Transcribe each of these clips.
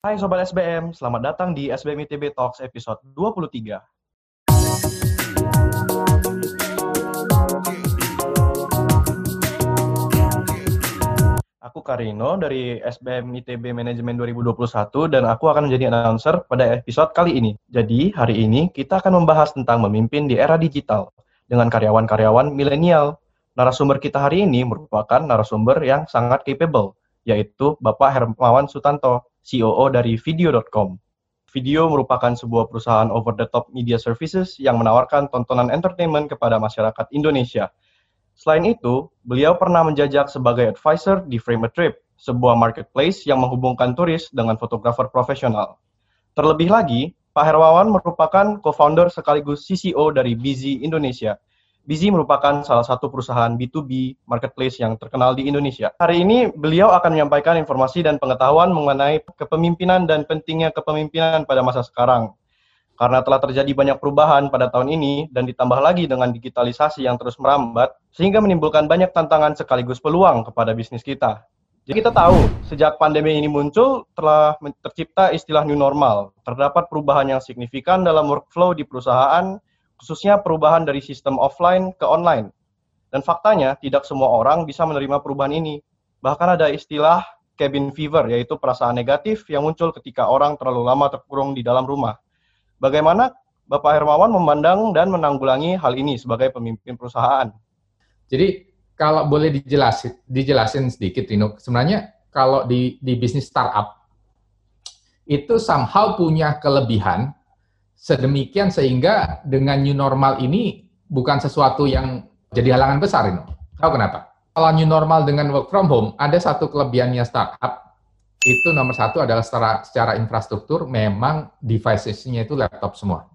Hai Sobat SBM, selamat datang di SBM ITB Talks episode 23. Aku Karino dari SBM ITB Manajemen 2021 dan aku akan menjadi announcer pada episode kali ini. Jadi, hari ini kita akan membahas tentang memimpin di era digital dengan karyawan-karyawan milenial. Narasumber kita hari ini merupakan narasumber yang sangat capable, yaitu Bapak Hermawan Sutanto, COO dari Video.com. Video merupakan sebuah perusahaan over-the-top media services yang menawarkan tontonan entertainment kepada masyarakat Indonesia – Selain itu, beliau pernah menjajak sebagai advisor di Frame a Trip, sebuah marketplace yang menghubungkan turis dengan fotografer profesional. Terlebih lagi, Pak Herwawan merupakan co-founder sekaligus CCO dari Busy Indonesia. Busy merupakan salah satu perusahaan B2B marketplace yang terkenal di Indonesia. Hari ini beliau akan menyampaikan informasi dan pengetahuan mengenai kepemimpinan dan pentingnya kepemimpinan pada masa sekarang. Karena telah terjadi banyak perubahan pada tahun ini dan ditambah lagi dengan digitalisasi yang terus merambat, sehingga menimbulkan banyak tantangan sekaligus peluang kepada bisnis kita. Jadi kita tahu, sejak pandemi ini muncul, telah tercipta istilah new normal. Terdapat perubahan yang signifikan dalam workflow di perusahaan, khususnya perubahan dari sistem offline ke online. Dan faktanya, tidak semua orang bisa menerima perubahan ini. Bahkan ada istilah cabin fever, yaitu perasaan negatif yang muncul ketika orang terlalu lama terkurung di dalam rumah. Bagaimana Bapak Hermawan memandang dan menanggulangi hal ini sebagai pemimpin perusahaan? Jadi kalau boleh dijelasin, dijelasin sedikit, Rino, sebenarnya kalau di, di bisnis startup itu somehow punya kelebihan sedemikian sehingga dengan new normal ini bukan sesuatu yang jadi halangan besar, Rino. Tahu kenapa? Kalau new normal dengan work from home, ada satu kelebihannya startup, itu nomor satu adalah secara, secara infrastruktur memang devices-nya itu laptop semua.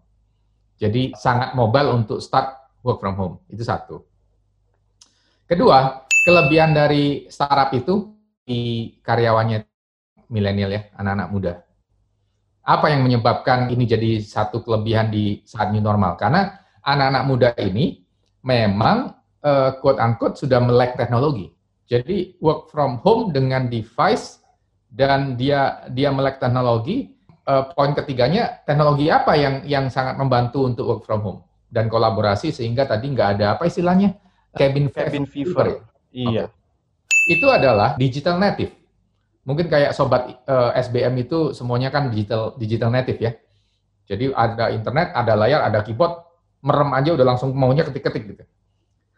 Jadi sangat mobile untuk start work from home. Itu satu. Kedua, kelebihan dari startup itu di karyawannya milenial ya, anak-anak muda. Apa yang menyebabkan ini jadi satu kelebihan di saat new normal? Karena anak-anak muda ini memang uh, quote unquote sudah melek teknologi. Jadi work from home dengan device dan dia dia melek teknologi. Uh, poin ketiganya teknologi apa yang yang sangat membantu untuk work from home dan kolaborasi sehingga tadi nggak ada apa istilahnya cabin cabin fever. Iya. Okay. Itu adalah digital native. Mungkin kayak sobat uh, eh, SBM itu semuanya kan digital digital native ya. Jadi ada internet, ada layar, ada keyboard, merem aja udah langsung maunya ketik-ketik gitu.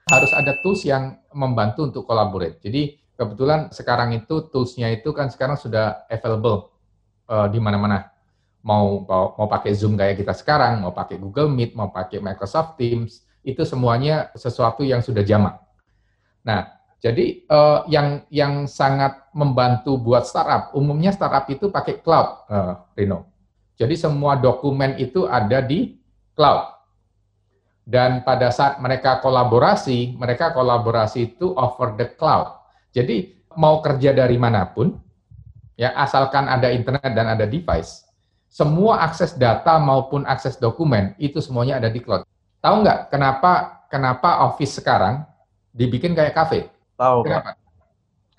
Harus ada tools yang membantu untuk collaborate. Jadi kebetulan sekarang itu toolsnya itu kan sekarang sudah available uh, di mana-mana. Mau, mau mau pakai Zoom kayak kita sekarang, mau pakai Google Meet, mau pakai Microsoft Teams, itu semuanya sesuatu yang sudah jamak. Nah, jadi uh, yang yang sangat membantu buat startup, umumnya startup itu pakai cloud, uh, Rino. Jadi semua dokumen itu ada di cloud. Dan pada saat mereka kolaborasi, mereka kolaborasi itu over the cloud. Jadi mau kerja dari mana pun, ya asalkan ada internet dan ada device, semua akses data maupun akses dokumen itu semuanya ada di cloud. Tahu nggak kenapa kenapa office sekarang dibikin kayak cafe? Tahu. Kenapa?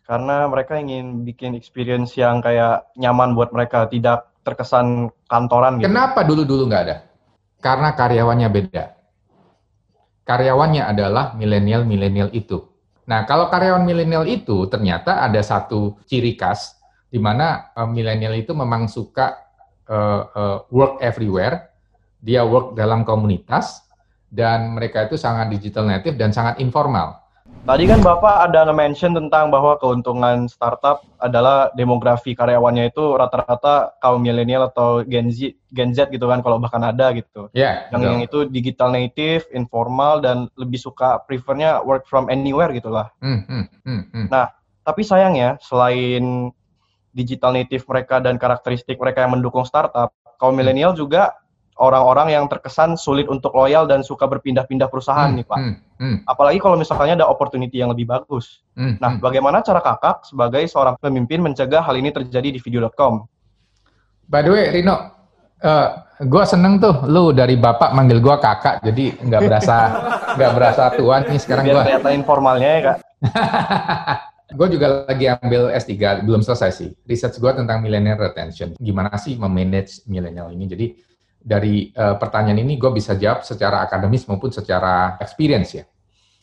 Karena mereka ingin bikin experience yang kayak nyaman buat mereka, tidak terkesan kantoran gitu. Kenapa dulu-dulu nggak ada? Karena karyawannya beda. Karyawannya adalah milenial-milenial itu. Nah, kalau karyawan milenial itu ternyata ada satu ciri khas di mana uh, milenial itu memang suka uh, uh, work everywhere, dia work dalam komunitas dan mereka itu sangat digital native dan sangat informal. Tadi kan Bapak ada mention tentang bahwa keuntungan startup adalah demografi karyawannya itu rata-rata kaum milenial atau Gen Z, Gen Z gitu kan kalau bahkan ada gitu. Yeah, yang, yang itu digital native, informal dan lebih suka prefernya work from anywhere gitulah. Mm, mm, mm, mm. Nah, tapi sayangnya selain digital native mereka dan karakteristik mereka yang mendukung startup, kaum milenial juga orang-orang yang terkesan sulit untuk loyal dan suka berpindah-pindah perusahaan hmm, nih Pak. Hmm, hmm. Apalagi kalau misalnya ada opportunity yang lebih bagus. Hmm, nah, hmm. bagaimana cara kakak sebagai seorang pemimpin mencegah hal ini terjadi di video.com? By the way, Rino, uh, eh, gue seneng tuh lu dari bapak manggil gue kakak, jadi nggak berasa nggak berasa tuan nih sekarang gue. kelihatan informalnya ya kak. Gue juga lagi ambil S3, belum selesai sih. Research gue tentang millennial retention. Gimana sih memanage millennial ini. Jadi dari uh, pertanyaan ini gue bisa jawab secara akademis maupun secara experience ya.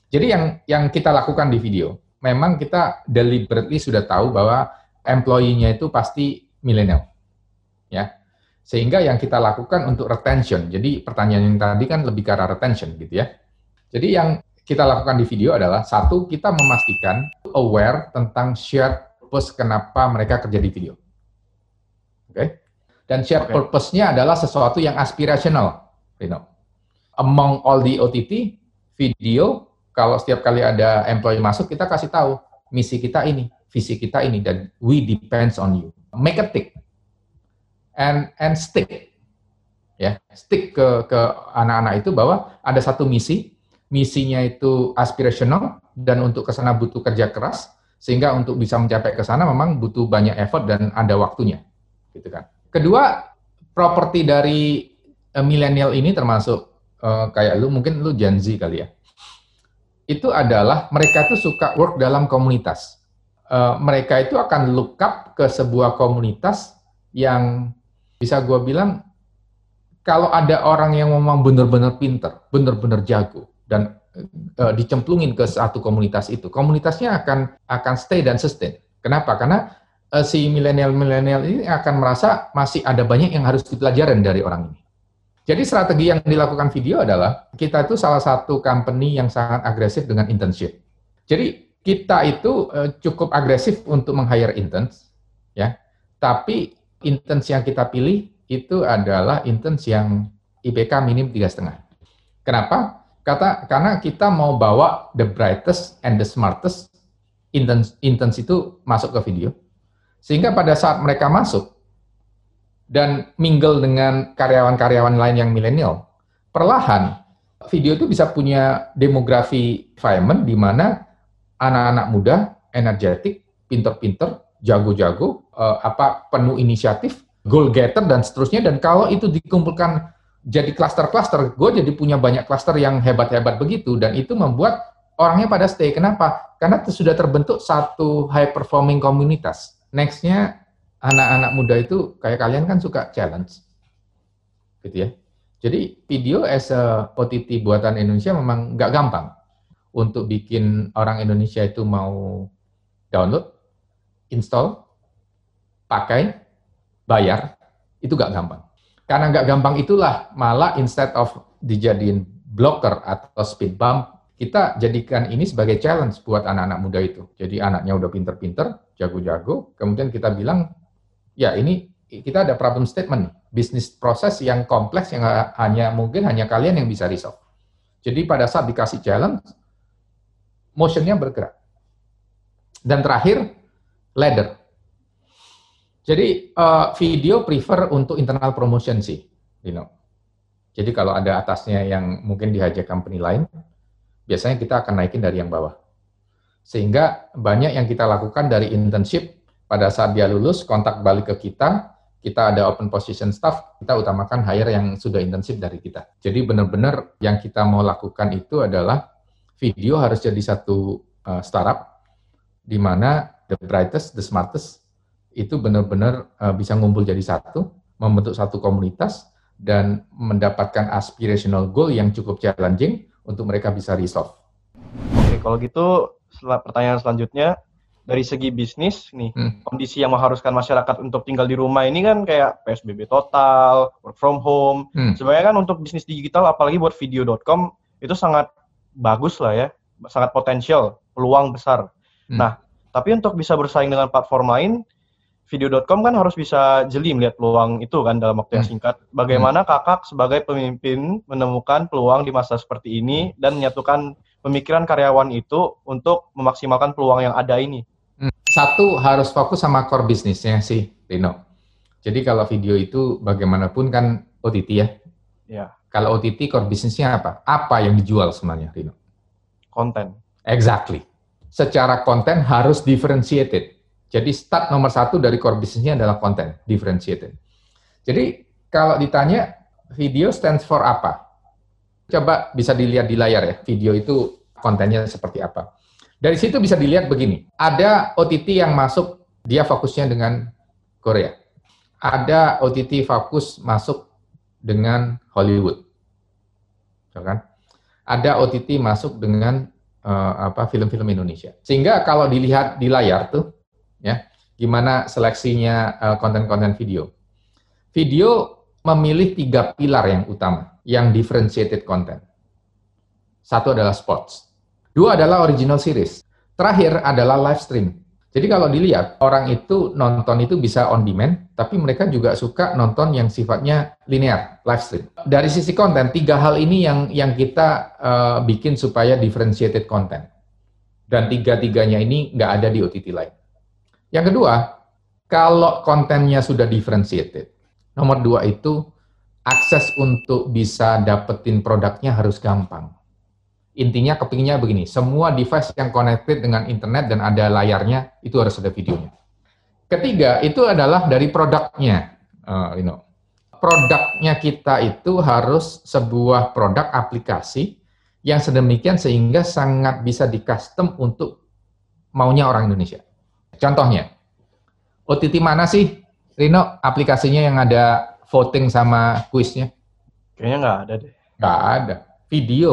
Jadi yang yang kita lakukan di video, memang kita deliberately sudah tahu bahwa employee-nya itu pasti millennial. Ya. Sehingga yang kita lakukan untuk retention. Jadi pertanyaan yang tadi kan lebih ke arah retention gitu ya. Jadi yang kita lakukan di video adalah satu kita memastikan aware tentang shared purpose kenapa mereka kerja di video. Oke. Okay? Dan shared okay. purpose-nya adalah sesuatu yang aspirational, you know. Among all the OTT video, kalau setiap kali ada employee masuk kita kasih tahu misi kita ini, visi kita ini dan we depends on you. Make a tick. And and stick. Ya, stick ke ke anak-anak itu bahwa ada satu misi misinya itu aspirational dan untuk ke sana butuh kerja keras sehingga untuk bisa mencapai ke sana memang butuh banyak effort dan ada waktunya gitu kan. Kedua, properti dari uh, milenial ini termasuk uh, kayak lu mungkin lu Gen Z kali ya. Itu adalah mereka tuh suka work dalam komunitas. Uh, mereka itu akan look up ke sebuah komunitas yang bisa gue bilang kalau ada orang yang memang benar-benar pinter, benar-benar jago, dan uh, dicemplungin ke satu komunitas itu, komunitasnya akan akan stay dan sustain. Kenapa? Karena uh, si milenial-milenial ini akan merasa masih ada banyak yang harus dipelajarin dari orang ini. Jadi strategi yang dilakukan video adalah kita itu salah satu company yang sangat agresif dengan internship. Jadi kita itu uh, cukup agresif untuk meng-hire interns, ya. Tapi interns yang kita pilih itu adalah interns yang IPK minim tiga setengah. Kenapa? Kata karena kita mau bawa the brightest and the smartest interns, interns itu masuk ke video. Sehingga pada saat mereka masuk dan mingle dengan karyawan-karyawan lain yang milenial, perlahan video itu bisa punya demografi environment di mana anak-anak muda, energetik, pinter-pinter, jago-jago, uh, apa penuh inisiatif, goal getter dan seterusnya. Dan kalau itu dikumpulkan jadi klaster-klaster, gue jadi punya banyak klaster yang hebat-hebat begitu, dan itu membuat orangnya pada stay. Kenapa? Karena sudah terbentuk satu high performing komunitas. Nextnya anak-anak muda itu kayak kalian kan suka challenge, gitu ya. Jadi video as a OTT buatan Indonesia memang nggak gampang untuk bikin orang Indonesia itu mau download, install, pakai, bayar, itu nggak gampang. Karena nggak gampang itulah malah instead of dijadiin blocker atau speed bump, kita jadikan ini sebagai challenge buat anak-anak muda itu. Jadi anaknya udah pinter-pinter, jago-jago, kemudian kita bilang, ya ini kita ada problem statement nih, bisnis proses yang kompleks yang hanya mungkin hanya kalian yang bisa resolve. Jadi pada saat dikasih challenge, motionnya bergerak. Dan terakhir, ladder. Jadi uh, video prefer untuk internal promotion sih, you know. Jadi kalau ada atasnya yang mungkin dihajar company lain, biasanya kita akan naikin dari yang bawah. Sehingga banyak yang kita lakukan dari internship pada saat dia lulus kontak balik ke kita, kita ada open position staff, kita utamakan hire yang sudah internship dari kita. Jadi benar-benar yang kita mau lakukan itu adalah video harus jadi satu uh, startup di mana the brightest, the smartest itu benar-benar uh, bisa ngumpul jadi satu, membentuk satu komunitas, dan mendapatkan aspirational goal yang cukup challenging untuk mereka bisa resolve. Oke, kalau gitu setelah pertanyaan selanjutnya, dari segi bisnis nih, hmm. kondisi yang mengharuskan masyarakat untuk tinggal di rumah ini kan kayak PSBB total, work from home. Hmm. Sebenarnya kan untuk bisnis digital, apalagi buat video.com, itu sangat bagus lah ya, sangat potensial, peluang besar. Hmm. Nah, tapi untuk bisa bersaing dengan platform lain, video.com kan harus bisa jeli melihat peluang itu kan dalam waktu yang hmm. singkat. Bagaimana hmm. kakak sebagai pemimpin menemukan peluang di masa seperti ini dan menyatukan pemikiran karyawan itu untuk memaksimalkan peluang yang ada ini? Hmm. Satu harus fokus sama core bisnisnya sih, Rino. Jadi kalau video itu bagaimanapun kan OTT ya. Ya. Kalau OTT core bisnisnya apa? Apa yang dijual sebenarnya, Rino? Konten. Exactly. Secara konten harus differentiated jadi start nomor satu dari core bisnisnya adalah konten, differentiated. Jadi kalau ditanya video stands for apa? Coba bisa dilihat di layar ya, video itu kontennya seperti apa. Dari situ bisa dilihat begini, ada OTT yang masuk, dia fokusnya dengan Korea. Ada OTT fokus masuk dengan Hollywood. Kan? Ada OTT masuk dengan uh, apa film-film Indonesia. Sehingga kalau dilihat di layar tuh ya, gimana seleksinya uh, konten-konten video. Video memilih tiga pilar yang utama, yang differentiated content. Satu adalah sports. Dua adalah original series. Terakhir adalah live stream. Jadi kalau dilihat, orang itu nonton itu bisa on demand, tapi mereka juga suka nonton yang sifatnya linear, live stream. Dari sisi konten, tiga hal ini yang yang kita uh, bikin supaya differentiated content. Dan tiga-tiganya ini nggak ada di OTT lain. Yang kedua, kalau kontennya sudah differentiated, Nomor dua itu akses untuk bisa dapetin produknya harus gampang. Intinya kepinginnya begini, semua device yang connected dengan internet dan ada layarnya, itu harus ada videonya. Ketiga, itu adalah dari produknya. Uh, you know. Produknya kita itu harus sebuah produk aplikasi yang sedemikian sehingga sangat bisa di custom untuk maunya orang Indonesia. Contohnya, OTT mana sih Rino, aplikasinya yang ada voting sama kuisnya? Kayaknya nggak ada deh. Nggak ada. Video.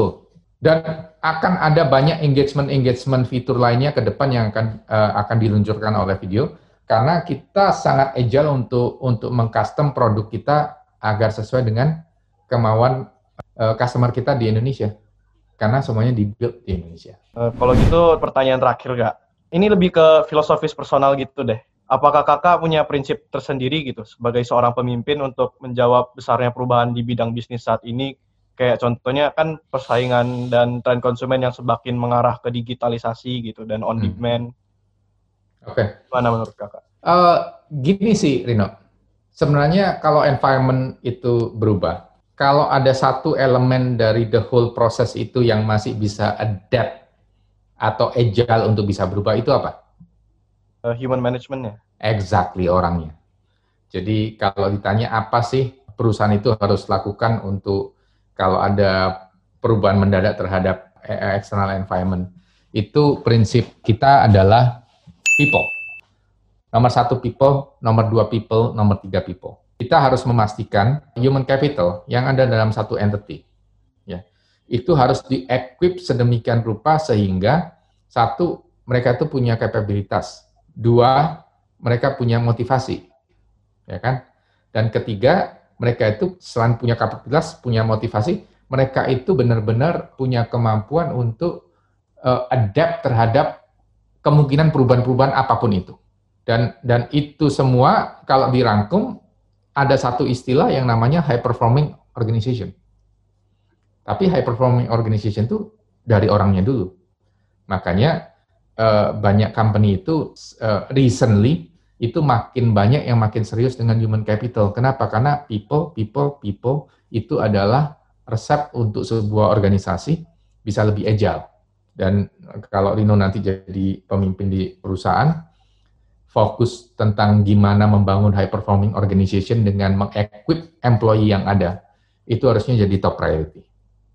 Dan akan ada banyak engagement-engagement fitur lainnya ke depan yang akan uh, akan diluncurkan oleh video karena kita sangat agile untuk untuk mengcustom produk kita agar sesuai dengan kemauan uh, customer kita di Indonesia. Karena semuanya dibuild di Indonesia. Uh, kalau gitu pertanyaan terakhir gak? Ini lebih ke filosofis personal gitu deh apakah kakak punya prinsip tersendiri gitu sebagai seorang pemimpin untuk menjawab besarnya perubahan di bidang bisnis saat ini? Kayak contohnya kan persaingan dan tren konsumen yang semakin mengarah ke digitalisasi gitu dan on hmm. demand. Oke. Okay. Mana menurut kakak? Uh, gini sih Rino, sebenarnya kalau environment itu berubah, kalau ada satu elemen dari the whole process itu yang masih bisa adapt atau agile untuk bisa berubah itu apa? uh, human managementnya. Exactly orangnya. Jadi kalau ditanya apa sih perusahaan itu harus lakukan untuk kalau ada perubahan mendadak terhadap eh, external environment, itu prinsip kita adalah people. Nomor satu people, nomor dua people, nomor tiga people. Kita harus memastikan human capital yang ada dalam satu entity, ya, itu harus di-equip sedemikian rupa sehingga satu mereka itu punya kapabilitas Dua, mereka punya motivasi. Ya kan? Dan ketiga, mereka itu selain punya kapasitas, punya motivasi, mereka itu benar-benar punya kemampuan untuk uh, adapt terhadap kemungkinan perubahan-perubahan apa pun itu. Dan dan itu semua kalau dirangkum ada satu istilah yang namanya high performing organization. Tapi high performing organization itu dari orangnya dulu. Makanya uh, banyak company itu uh, recently itu makin banyak yang makin serius dengan human capital. Kenapa? Karena people, people, people itu adalah resep untuk sebuah organisasi bisa lebih agile. Dan kalau Rino nanti jadi pemimpin di perusahaan, fokus tentang gimana membangun high performing organization dengan mengequip employee yang ada, itu harusnya jadi top priority.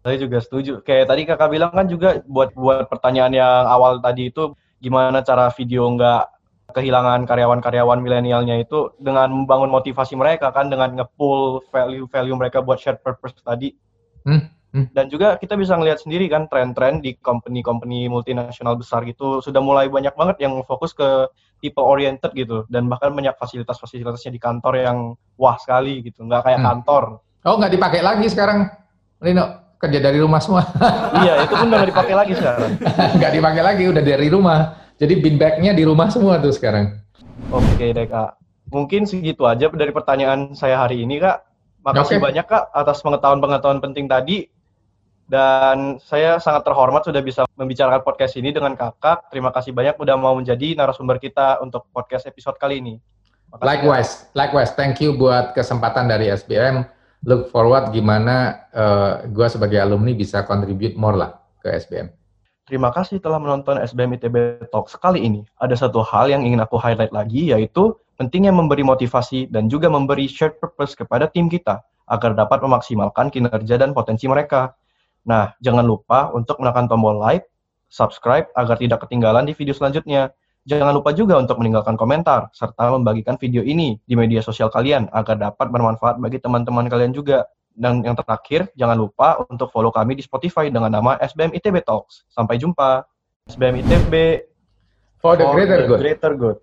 Saya juga setuju. Kayak tadi kakak bilang kan juga buat buat pertanyaan yang awal tadi itu gimana cara video nggak kehilangan karyawan-karyawan milenialnya itu dengan membangun motivasi mereka kan dengan ngepull value-value mereka buat shared purpose tadi. Hmm. Hmm. Dan juga kita bisa ngelihat sendiri kan tren-tren di company-company multinasional besar gitu sudah mulai banyak banget yang fokus ke people oriented gitu dan bahkan banyak fasilitas-fasilitasnya di kantor yang wah sekali gitu nggak kayak hmm. kantor. Oh nggak dipakai lagi sekarang, Rino? Kerja dari rumah semua. iya, itu pun udah nggak dipakai lagi sekarang. nggak dipakai lagi, udah dari rumah. Jadi bin bag-nya di rumah semua tuh sekarang. Oke deh kak. Mungkin segitu aja dari pertanyaan saya hari ini kak. Makasih okay. banyak kak atas pengetahuan-pengetahuan penting tadi. Dan saya sangat terhormat sudah bisa membicarakan podcast ini dengan kakak. Terima kasih banyak sudah mau menjadi narasumber kita untuk podcast episode kali ini. Makasih, likewise, kak. likewise. Thank you buat kesempatan dari SBM look forward gimana uh, eh, gue sebagai alumni bisa contribute more lah ke SBM. Terima kasih telah menonton SBM ITB Talk sekali ini. Ada satu hal yang ingin aku highlight lagi, yaitu pentingnya memberi motivasi dan juga memberi shared purpose kepada tim kita agar dapat memaksimalkan kinerja dan potensi mereka. Nah, jangan lupa untuk menekan tombol like, subscribe agar tidak ketinggalan di video selanjutnya. Jangan lupa juga untuk meninggalkan komentar, serta membagikan video ini di media sosial kalian agar dapat bermanfaat bagi teman-teman kalian juga. Dan yang terakhir, jangan lupa untuk follow kami di Spotify dengan nama SBM ITB Talks. Sampai jumpa. SBM ITB For the greater good. greater good.